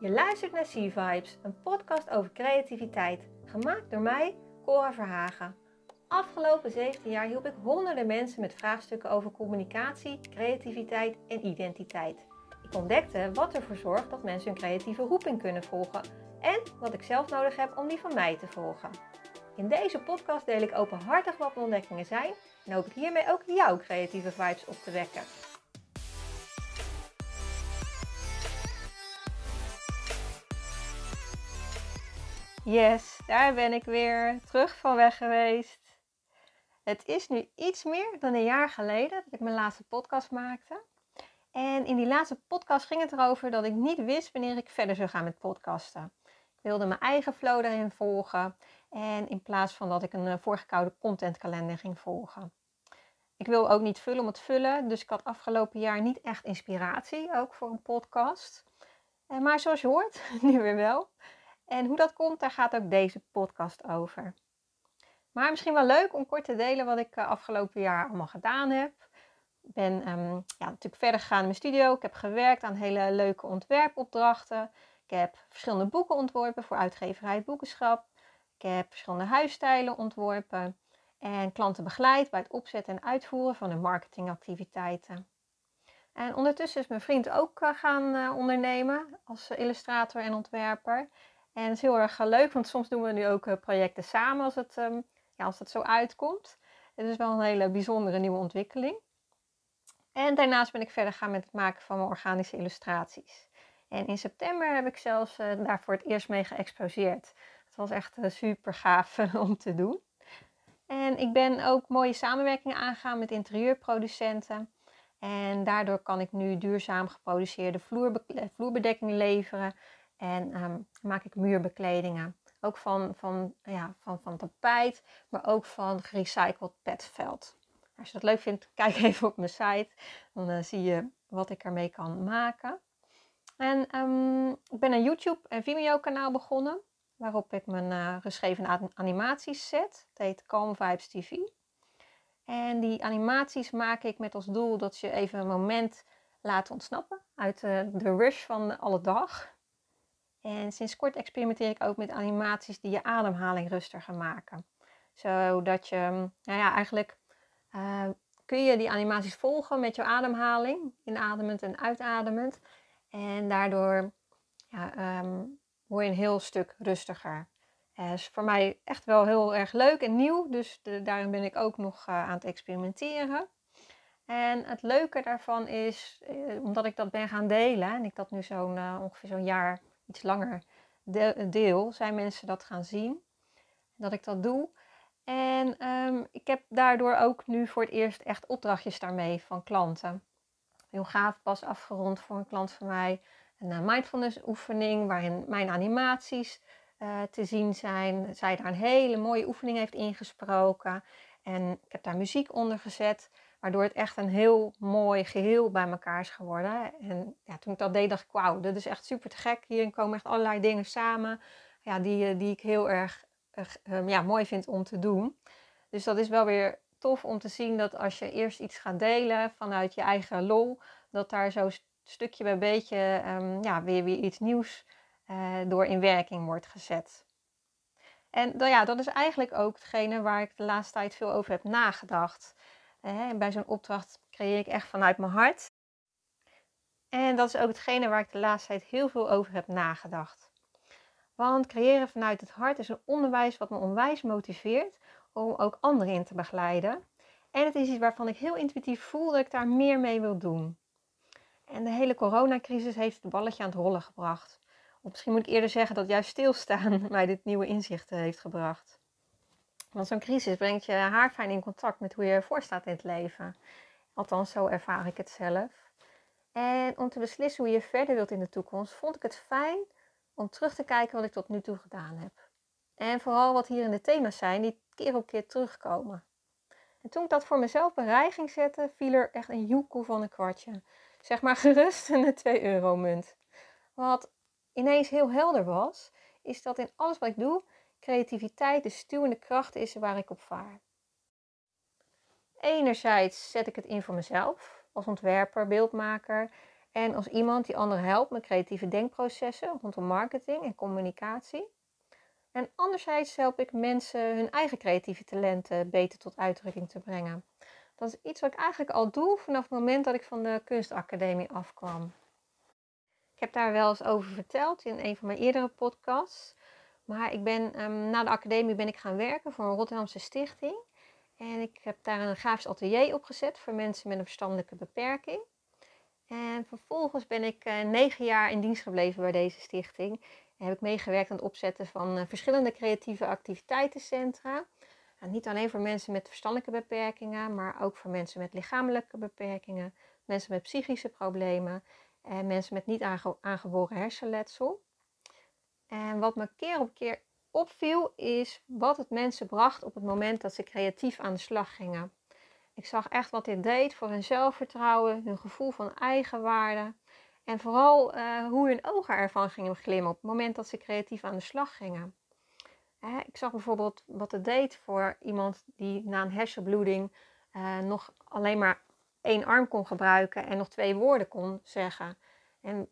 Je luistert naar Sea Vibes, een podcast over creativiteit, gemaakt door mij, Cora Verhagen. Afgelopen 17 jaar hielp ik honderden mensen met vraagstukken over communicatie, creativiteit en identiteit. Ik ontdekte wat ervoor zorgt dat mensen hun creatieve roeping kunnen volgen en wat ik zelf nodig heb om die van mij te volgen. In deze podcast deel ik openhartig wat mijn ontdekkingen zijn en hoop ik hiermee ook jouw creatieve vibes op te wekken. Yes, daar ben ik weer terug van weg geweest. Het is nu iets meer dan een jaar geleden dat ik mijn laatste podcast maakte. En in die laatste podcast ging het erover dat ik niet wist wanneer ik verder zou gaan met podcasten. Ik wilde mijn eigen flow erin volgen. En in plaats van dat ik een eh, voorgekoude contentkalender ging volgen. Ik wil ook niet vullen om het vullen. Dus ik had afgelopen jaar niet echt inspiratie ook voor een podcast. Eh, maar zoals je hoort, nu weer wel. En hoe dat komt, daar gaat ook deze podcast over. Maar misschien wel leuk om kort te delen wat ik eh, afgelopen jaar allemaal gedaan heb. Ik ben um, ja, natuurlijk verder gegaan in mijn studio. Ik heb gewerkt aan hele leuke ontwerpopdrachten. Ik heb verschillende boeken ontworpen voor uitgeverij Boekenschap. Ik heb verschillende huisstijlen ontworpen. En klanten begeleid bij het opzetten en uitvoeren van hun marketingactiviteiten. En ondertussen is mijn vriend ook eh, gaan uh, ondernemen als illustrator en ontwerper. En dat is heel erg leuk, want soms doen we nu ook projecten samen als het, um, ja, als het zo uitkomt. Het is wel een hele bijzondere nieuwe ontwikkeling. En daarnaast ben ik verder gaan met het maken van mijn organische illustraties. En in september heb ik zelfs uh, daar voor het eerst mee geëxposeerd. Het was echt super gaaf om te doen. En ik ben ook mooie samenwerkingen aangegaan met interieurproducenten. En daardoor kan ik nu duurzaam geproduceerde vloerbe vloerbedekking leveren. En um, maak ik muurbekledingen. Ook van, van, ja, van, van tapijt, maar ook van gerecycled petveld. Als je dat leuk vindt, kijk even op mijn site. Dan uh, zie je wat ik ermee kan maken. En um, ik ben een YouTube en Vimeo kanaal begonnen. Waarop ik mijn uh, geschreven animaties zet. Het heet Calm Vibes TV. En die animaties maak ik met als doel dat je even een moment laat ontsnappen uit uh, de rush van alle dag. En sinds kort experimenteer ik ook met animaties die je ademhaling rustiger maken. Zodat je, nou ja, eigenlijk uh, kun je die animaties volgen met je ademhaling, inademend en uitademend. En daardoor ja, um, word je een heel stuk rustiger. Dat is voor mij echt wel heel erg leuk en nieuw, dus de, daarin ben ik ook nog uh, aan het experimenteren. En het leuke daarvan is, omdat ik dat ben gaan delen en ik dat nu zo'n ongeveer zo'n jaar iets langer deel, zijn mensen dat gaan zien. Dat ik dat doe. En um, ik heb daardoor ook nu voor het eerst echt opdrachtjes daarmee van klanten. Heel gaaf, pas afgerond voor een klant van mij. Een uh, mindfulness oefening waarin mijn animaties uh, te zien zijn. Zij daar een hele mooie oefening heeft ingesproken. En ik heb daar muziek onder gezet. Waardoor het echt een heel mooi geheel bij elkaar is geworden. En ja, toen ik dat deed, dacht ik, wauw, dit is echt super te gek. Hierin komen echt allerlei dingen samen. Ja, die, die ik heel erg uh, ja, mooi vind om te doen. Dus dat is wel weer tof om te zien dat als je eerst iets gaat delen vanuit je eigen lol, dat daar zo stukje bij beetje um, ja, weer, iets nieuws uh, door in werking wordt gezet. En dan, ja, dat is eigenlijk ook hetgene waar ik de laatste tijd veel over heb nagedacht. Uh, bij zo'n opdracht creëer ik echt vanuit mijn hart. En dat is ook hetgene waar ik de laatste tijd heel veel over heb nagedacht. Want creëren vanuit het hart is een onderwijs wat me onwijs motiveert om ook anderen in te begeleiden. En het is iets waarvan ik heel intuïtief voel dat ik daar meer mee wil doen. En de hele coronacrisis heeft het balletje aan het rollen gebracht. Of misschien moet ik eerder zeggen dat juist stilstaan mij dit nieuwe inzichten heeft gebracht. Want zo'n crisis brengt je haarfijn in contact met hoe je ervoor staat in het leven. Althans, zo ervaar ik het zelf. En om te beslissen hoe je verder wilt in de toekomst, vond ik het fijn om terug te kijken wat ik tot nu toe gedaan heb. En vooral wat hier in de thema's zijn die keer op keer terugkomen. En toen ik dat voor mezelf bij ging zetten, viel er echt een joekoe van een kwartje. Zeg maar gerust een 2 euro munt. Wat ineens heel helder was, is dat in alles wat ik doe, creativiteit de stuwende kracht is waar ik op vaar. Enerzijds zet ik het in voor mezelf, als ontwerper, beeldmaker. en als iemand die anderen helpt met creatieve denkprocessen rondom marketing en communicatie. En anderzijds help ik mensen hun eigen creatieve talenten beter tot uitdrukking te brengen. Dat is iets wat ik eigenlijk al doe vanaf het moment dat ik van de kunstacademie afkwam. Ik heb daar wel eens over verteld in een van mijn eerdere podcasts. Maar ik ben, um, na de academie ben ik gaan werken voor een Rotterdamse stichting. En ik heb daar een grafisch atelier opgezet voor mensen met een verstandelijke beperking. En vervolgens ben ik uh, negen jaar in dienst gebleven bij deze stichting. En heb ik meegewerkt aan het opzetten van uh, verschillende creatieve activiteitencentra. En niet alleen voor mensen met verstandelijke beperkingen, maar ook voor mensen met lichamelijke beperkingen, mensen met psychische problemen en mensen met niet aange aangeboren hersenletsel. En wat me keer op keer opviel, is wat het mensen bracht op het moment dat ze creatief aan de slag gingen. Ik zag echt wat dit deed voor hun zelfvertrouwen, hun gevoel van eigenwaarde. En vooral uh, hoe hun ogen ervan gingen glimmen op het moment dat ze creatief aan de slag gingen. Hè, ik zag bijvoorbeeld wat het deed voor iemand die na een hersenbloeding uh, nog alleen maar één arm kon gebruiken en nog twee woorden kon zeggen. En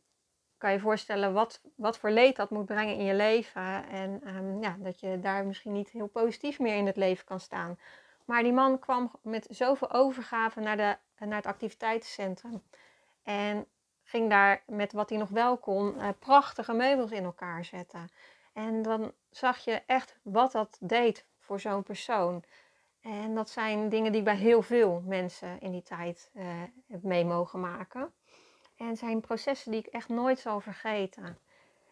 kan je voorstellen wat, wat voor leed dat moet brengen in je leven. En um, ja, dat je daar misschien niet heel positief meer in het leven kan staan. Maar die man kwam met zoveel overgave naar, de, naar het activiteitencentrum. En ging daar met wat hij nog wel kon, uh, prachtige meubels in elkaar zetten. En dan zag je echt wat dat deed voor zo'n persoon. En dat zijn dingen die ik bij heel veel mensen in die tijd uh, mee mogen maken. En zijn processen die ik echt nooit zal vergeten.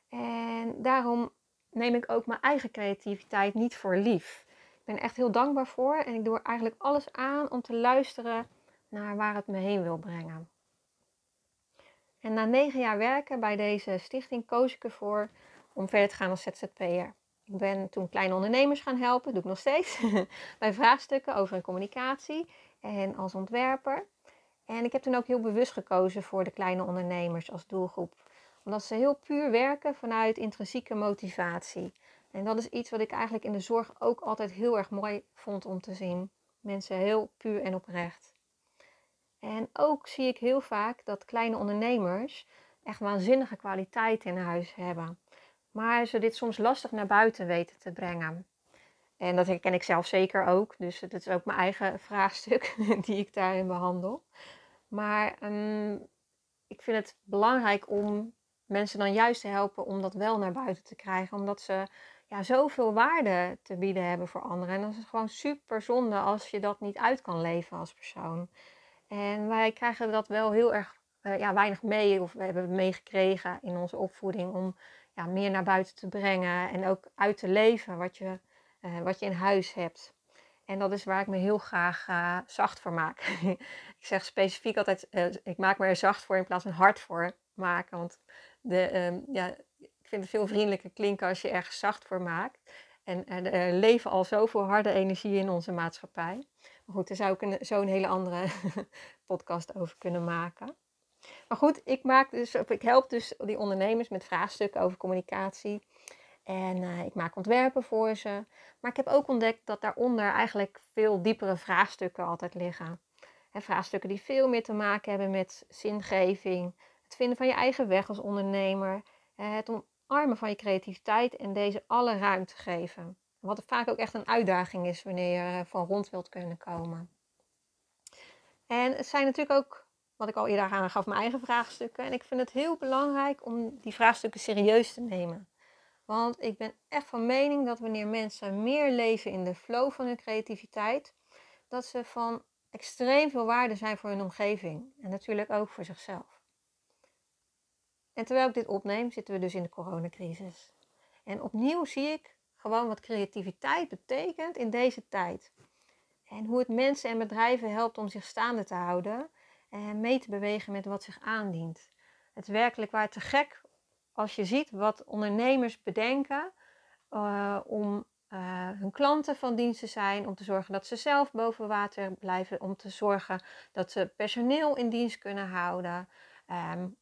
En daarom neem ik ook mijn eigen creativiteit niet voor lief. Ik ben echt heel dankbaar voor en ik doe er eigenlijk alles aan om te luisteren naar waar het me heen wil brengen. En na negen jaar werken bij deze stichting koos ik ervoor om verder te gaan als ZZP'er. Ik ben toen kleine ondernemers gaan helpen, doe ik nog steeds, bij vraagstukken over hun communicatie en als ontwerper. En ik heb toen ook heel bewust gekozen voor de kleine ondernemers als doelgroep. Omdat ze heel puur werken vanuit intrinsieke motivatie. En dat is iets wat ik eigenlijk in de zorg ook altijd heel erg mooi vond om te zien. Mensen heel puur en oprecht. En ook zie ik heel vaak dat kleine ondernemers echt waanzinnige kwaliteit in huis hebben. Maar ze dit soms lastig naar buiten weten te brengen. En dat herken ik zelf zeker ook. Dus dat is ook mijn eigen vraagstuk die ik daarin behandel. Maar um, ik vind het belangrijk om mensen dan juist te helpen om dat wel naar buiten te krijgen. Omdat ze ja, zoveel waarde te bieden hebben voor anderen. En dat is gewoon super zonde als je dat niet uit kan leven als persoon. En wij krijgen dat wel heel erg uh, ja, weinig mee, of we hebben meegekregen in onze opvoeding, om ja, meer naar buiten te brengen en ook uit te leven wat je, uh, wat je in huis hebt. En dat is waar ik me heel graag uh, zacht voor maak. ik zeg specifiek altijd, uh, ik maak me er zacht voor in plaats van hard voor maken. Want de, um, ja, ik vind het veel vriendelijker klinken als je ergens zacht voor maakt. En er leven al zoveel harde energie in onze maatschappij. Maar goed, daar zou ik zo'n hele andere podcast over kunnen maken. Maar goed, ik, maak dus, ik help dus die ondernemers met vraagstukken over communicatie. En uh, ik maak ontwerpen voor ze. Maar ik heb ook ontdekt dat daaronder eigenlijk veel diepere vraagstukken altijd liggen. En vraagstukken die veel meer te maken hebben met zingeving, het vinden van je eigen weg als ondernemer, het omarmen van je creativiteit en deze alle ruimte geven. Wat vaak ook echt een uitdaging is wanneer je van rond wilt kunnen komen. En het zijn natuurlijk ook, wat ik al eerder aangaf, mijn eigen vraagstukken. En ik vind het heel belangrijk om die vraagstukken serieus te nemen. Want ik ben echt van mening dat wanneer mensen meer leven in de flow van hun creativiteit, dat ze van extreem veel waarde zijn voor hun omgeving en natuurlijk ook voor zichzelf. En terwijl ik dit opneem, zitten we dus in de coronacrisis. En opnieuw zie ik gewoon wat creativiteit betekent in deze tijd. En hoe het mensen en bedrijven helpt om zich staande te houden en mee te bewegen met wat zich aandient. Het werkelijk waar te gek als je ziet wat ondernemers bedenken uh, om uh, hun klanten van dienst te zijn, om te zorgen dat ze zelf boven water blijven, om te zorgen dat ze personeel in dienst kunnen houden. Um,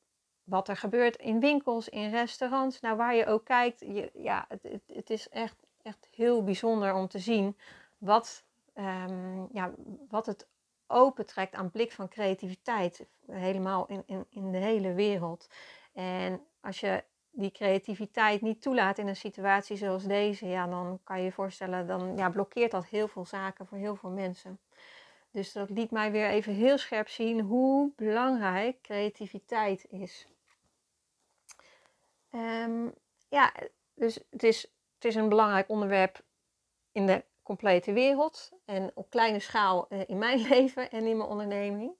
wat er gebeurt in winkels, in restaurants, nou waar je ook kijkt, je, ja, het, het, is echt, echt heel bijzonder om te zien wat, um, ja, wat het opentrekt aan blik van creativiteit. Helemaal in, in, in de hele wereld. En als je die creativiteit niet toelaat in een situatie zoals deze, ja, dan kan je je voorstellen, dan ja, blokkeert dat heel veel zaken voor heel veel mensen. Dus dat liet mij weer even heel scherp zien hoe belangrijk creativiteit is. Um, ja, dus het is, het is een belangrijk onderwerp in de complete wereld en op kleine schaal eh, in mijn leven en in mijn onderneming.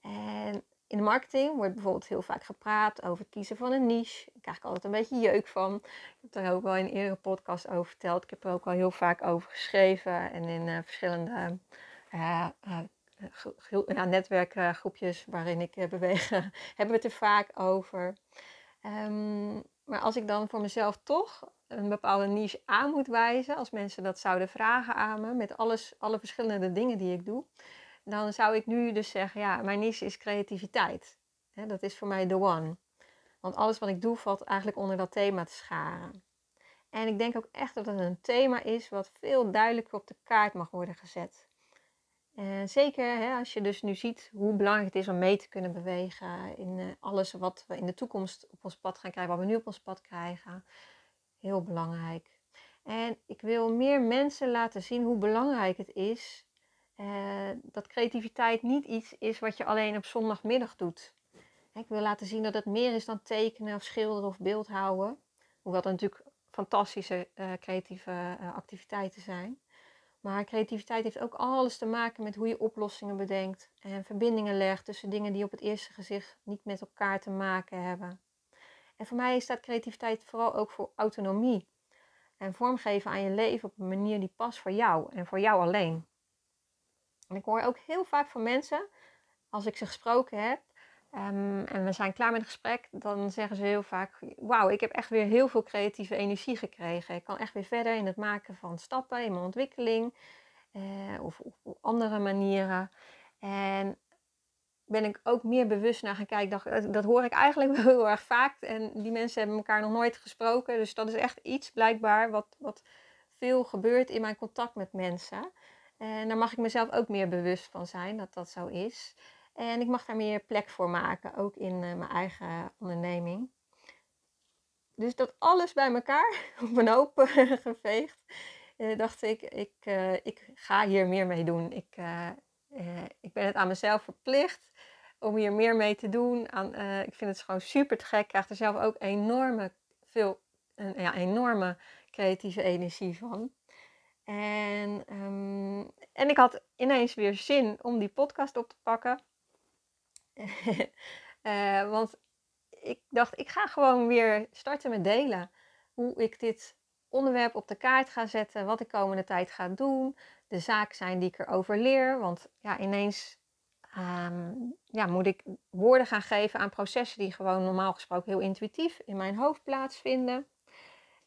En in de marketing wordt bijvoorbeeld heel vaak gepraat over het kiezen van een niche. Daar krijg ik altijd een beetje jeuk van. Ik heb daar ook wel in een eerdere podcast over verteld. Ik heb er ook al heel vaak over geschreven en in uh, verschillende uh, uh, netwerkgroepjes waarin ik beweeg, hebben we het er vaak over. Um, maar als ik dan voor mezelf toch een bepaalde niche aan moet wijzen, als mensen dat zouden vragen aan me, met alles, alle verschillende dingen die ik doe, dan zou ik nu dus zeggen, ja, mijn niche is creativiteit. dat is voor mij the one. Want alles wat ik doe valt eigenlijk onder dat thema te scharen. En ik denk ook echt dat het een thema is wat veel duidelijker op de kaart mag worden gezet. En zeker als je dus nu ziet hoe belangrijk het is om mee te kunnen bewegen in uh, alles wat we in de toekomst op ons pad gaan krijgen, wat we nu op ons pad krijgen. Heel belangrijk. En ik wil meer mensen laten zien hoe belangrijk het is uh, dat creativiteit niet iets is wat je alleen op zondagmiddag doet. Ik wil laten zien dat het meer is dan tekenen of schilderen of beeldhouden. Hoewel dat natuurlijk fantastische uh, creatieve activiteiten zijn. Maar creativiteit heeft ook alles te maken met hoe je oplossingen bedenkt en verbindingen legt tussen dingen die op het eerste gezicht niet met elkaar te maken hebben. En voor mij staat creativiteit vooral ook voor autonomie en vormgeven aan je leven op een manier die past voor jou en voor jou alleen. Ik hoor ook heel vaak van mensen, als ik ze gesproken heb, Um, en we zijn klaar met het gesprek, dan zeggen ze heel vaak: Wauw, ik heb echt weer heel veel creatieve energie gekregen. Ik kan echt weer verder in het maken van stappen in mijn ontwikkeling uh, of op andere manieren. En ben ik ook meer bewust naar gaan kijken. Dacht, dat hoor ik eigenlijk wel heel erg vaak. En die mensen hebben elkaar nog nooit gesproken. Dus dat is echt iets blijkbaar wat, wat veel gebeurt in mijn contact met mensen. En daar mag ik mezelf ook meer bewust van zijn dat dat zo is. En ik mag daar meer plek voor maken, ook in uh, mijn eigen onderneming. Dus dat alles bij elkaar op een hoop geveegd, uh, dacht ik, ik, ik ga hier meer mee doen. Ik, ik ben het aan mezelf verplicht om hier meer mee te doen. Aan, ik vind het gewoon super te gek. Ik krijg er zelf ook enorme, veel, ja, enorme creatieve energie van. En, um, en ik had ineens weer zin om die podcast op te pakken. uh, want ik dacht, ik ga gewoon weer starten met delen. Hoe ik dit onderwerp op de kaart ga zetten, wat ik komende tijd ga doen, de zaken zijn die ik erover leer. Want ja, ineens um, ja, moet ik woorden gaan geven aan processen die gewoon normaal gesproken heel intuïtief in mijn hoofd plaatsvinden.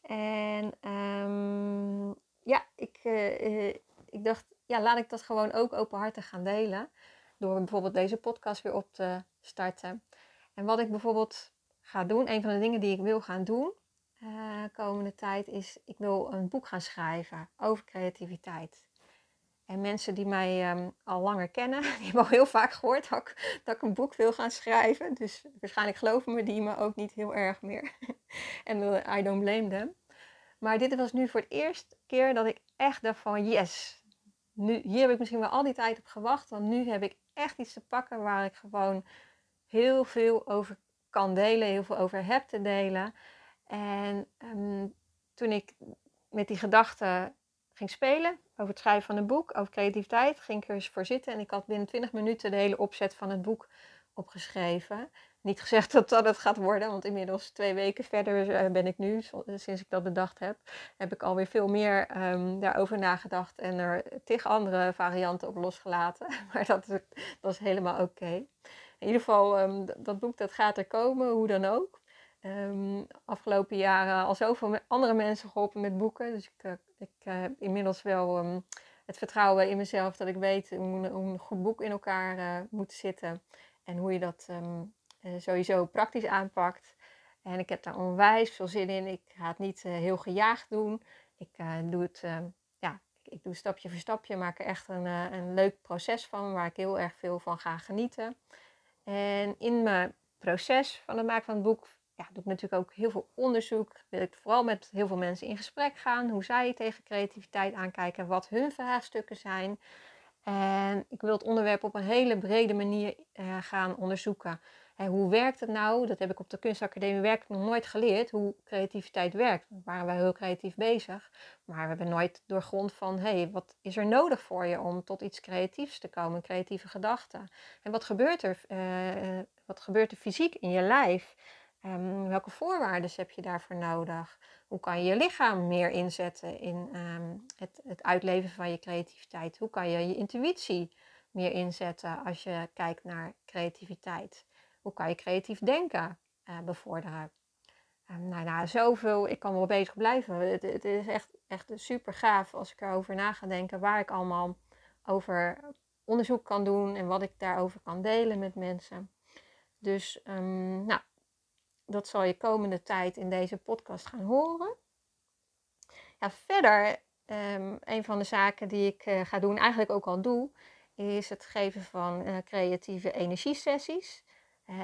En um, ja, ik, uh, ik dacht, ja, laat ik dat gewoon ook openhartig gaan delen door bijvoorbeeld deze podcast weer op te starten. En wat ik bijvoorbeeld ga doen, een van de dingen die ik wil gaan doen uh, komende tijd, is ik wil een boek gaan schrijven over creativiteit. En mensen die mij um, al langer kennen, die hebben al heel vaak gehoord dat ik, een boek wil gaan schrijven. Dus waarschijnlijk geloven me die me ook niet heel erg meer. en I don't blame them. Maar dit was nu voor het eerste keer dat ik echt dacht van yes, nu, hier heb ik misschien wel al die tijd op gewacht. Want nu heb ik echt iets te pakken waar ik gewoon heel veel over kan delen, heel veel over heb te delen. En ehm, toen ik met die gedachten ging spelen over het schrijven van een boek, over creativiteit, ging ik er eens voor zitten. En ik had binnen 20 minuten de hele opzet van het boek opgeschreven. Niet gezegd dat dat het gaat worden, want inmiddels twee weken verder eh, ben ik nu, sinds ik dat bedacht heb, heb ik alweer veel meer um, daarover nagedacht en er tig andere varianten op losgelaten. Maar dat, is, dat is helemaal oké. In ieder geval, um, dat boek dat gaat er komen, hoe dan ook. Um, afgelopen jaren al zoveel andere mensen geholpen met boeken. Dus ik, uh, ik heb inmiddels wel het vertrouwen in mezelf dat ik weet hoe, een goed boek in elkaar moet zitten. En hoe je dat uh, sowieso praktisch aanpakt. En ik heb daar onwijs veel zin in. Ik ga het niet uh, heel gejaagd doen. Ik uh, doe het, ja, ik, ik doe stapje voor stapje, maak er echt een, een leuk proces van, waar ik heel erg veel van ga genieten. En in mijn proces van het maken van het boek ja, doe ik natuurlijk ook heel veel onderzoek. Wil ik vooral met heel veel mensen in gesprek gaan. Hoe zij tegen creativiteit aankijken. Wat hun vraagstukken zijn. En ik wil het onderwerp op een hele brede manier uh, gaan onderzoeken. En hoe werkt het nou? Dat heb ik op de kunstacademie werk nog nooit geleerd. Hoe creativiteit werkt. We waren wij heel creatief bezig. Maar we hebben nooit doorgrond van... hé, hey, wat is er nodig voor je om tot iets creatiefs te komen? Creatieve gedachten. En wat gebeurt er, uh, wat gebeurt er fysiek in je lijf? Um, welke voorwaarden heb je daarvoor nodig? Hoe kan je je lichaam meer inzetten in um, het, het, uitleven van je creativiteit? Hoe kan je je intuïtie meer inzetten als je kijkt naar creativiteit? Hoe kan je creatief denken uh, bevorderen? Um, nou, nou, zoveel. Ik kan wel bezig blijven. Het, het, is echt, echt super gaaf als ik erover na ga denken waar ik allemaal over onderzoek kan doen en wat ik daarover kan delen met mensen. Dus, nou, dat zal je komende tijd in deze podcast gaan horen. Ja, verder, um, een van de zaken die ik uh, ga doen, eigenlijk ook al doe, is het geven van uh, creatieve energiesessies.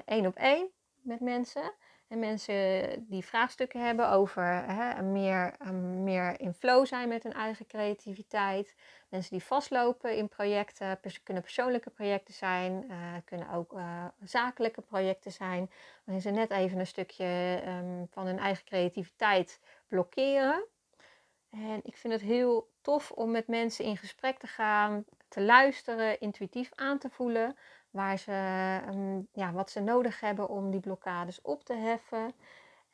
Eén uh, op één met mensen. En mensen die vraagstukken hebben over hè, meer, um, meer in flow zijn met hun eigen creativiteit. Mensen die vastlopen in projecten, kunnen persoonlijke projecten zijn, uh, kunnen ook uh, zakelijke projecten zijn. Waarin ze net even een stukje um, van hun eigen creativiteit blokkeren. En ik vind het heel tof om met mensen in gesprek te gaan, te luisteren, intuïtief aan te voelen waar ze, um, ja, wat ze nodig hebben om die blokkades op te heffen.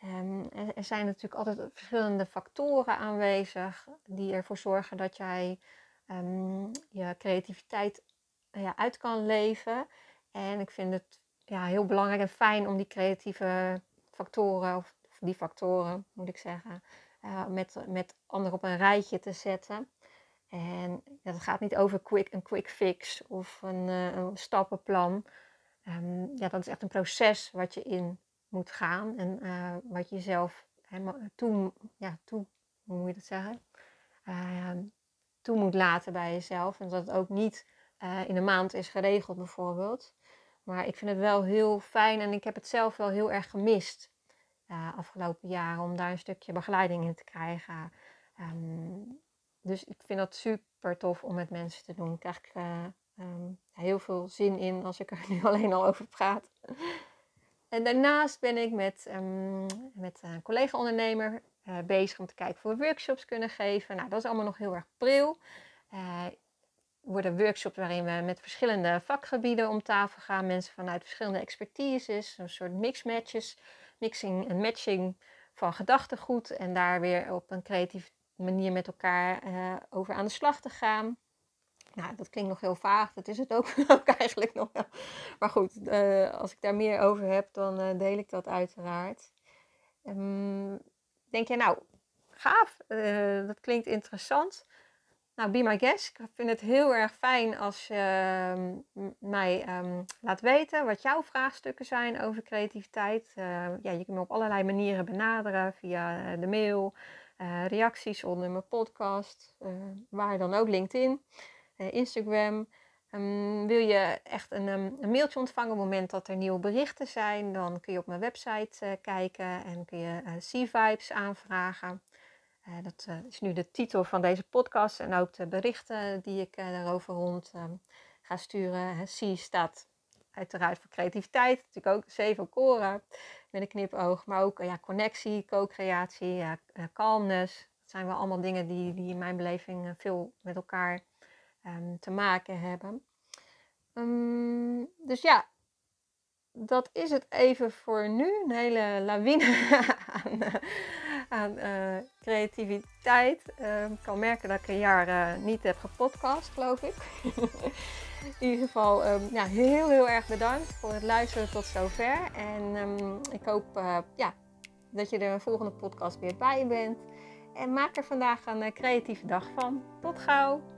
Um, er zijn natuurlijk altijd verschillende factoren aanwezig die ervoor zorgen dat jij um, je creativiteit ja, uit kan leven. En ik vind het ja, heel belangrijk en fijn om die creatieve factoren, of die factoren moet ik zeggen, uh, met, met anderen op een rijtje te zetten. En het gaat niet over quick, een quick fix of een, een stappenplan. Um, ja, dat is echt een proces wat je in moet gaan en uh, wat je zelf helemaal toe, ja, toe, hoe moet je dat zeggen? Uh, toe moet laten bij jezelf. En dat het ook niet uh, in een maand is geregeld, bijvoorbeeld. Maar ik vind het wel heel fijn en ik heb het zelf wel heel erg gemist afgelopen jaren om daar een stukje begeleiding in te krijgen. Um, dus ik vind dat super tof om met mensen te doen. Daar krijg ik uh, um, heel veel zin in als ik er nu alleen al over praat. En daarnaast ben ik met, um, met een collega-ondernemer uh, bezig om te kijken of we workshops kunnen geven. Nou, dat is allemaal nog heel erg pril. Uh, worden workshops waarin we met verschillende vakgebieden om tafel gaan. Mensen vanuit verschillende expertises, een soort mixmatches, mixing en matching van gedachtegoed. En daar weer op een creatief manier met elkaar uh, over aan de slag te gaan. Nou, dat klinkt nog heel vaag, dat is het ook, eigenlijk nog wel. Maar goed, uh, als ik daar meer over heb, dan uh, deel ik dat uiteraard. Um, denk je, nou, gaaf, dat klinkt interessant. Nou, be my guest. Ik vind het heel erg fijn als je uh, mij um, laat weten wat jouw vraagstukken zijn over creativiteit. ja, je kunt me op allerlei manieren benaderen via de mail, uh, reacties onder mijn podcast, uh, waar dan ook, LinkedIn, uh, Instagram. Um, wil je echt een, um, een, mailtje ontvangen op het moment dat er nieuwe berichten zijn, dan kun je op mijn website kijken en kun je C-Vibes aanvragen. dat is nu de titel van deze podcast en ook de berichten die ik daarover rond um, ga sturen. C staat uiteraard voor creativiteit, natuurlijk ook zeven koren met een knipoog. Maar ook ja, connectie, co-creatie, ja, uh, calmness. Dat zijn wel allemaal dingen die, die in mijn beleving eh, veel met elkaar um, te maken hebben. Um, dus ja, dat is het even voor nu. Een hele lawine aan, aan uh, creativiteit. Uh, ik kan merken dat ik een jaar niet heb gepodcast, geloof ik. In ieder geval um, ja, heel, heel erg bedankt voor het luisteren tot zover. En um, ik hoop uh, ja, dat je een volgende podcast weer bij bent. En maak er vandaag een creatieve dag van. Tot gauw!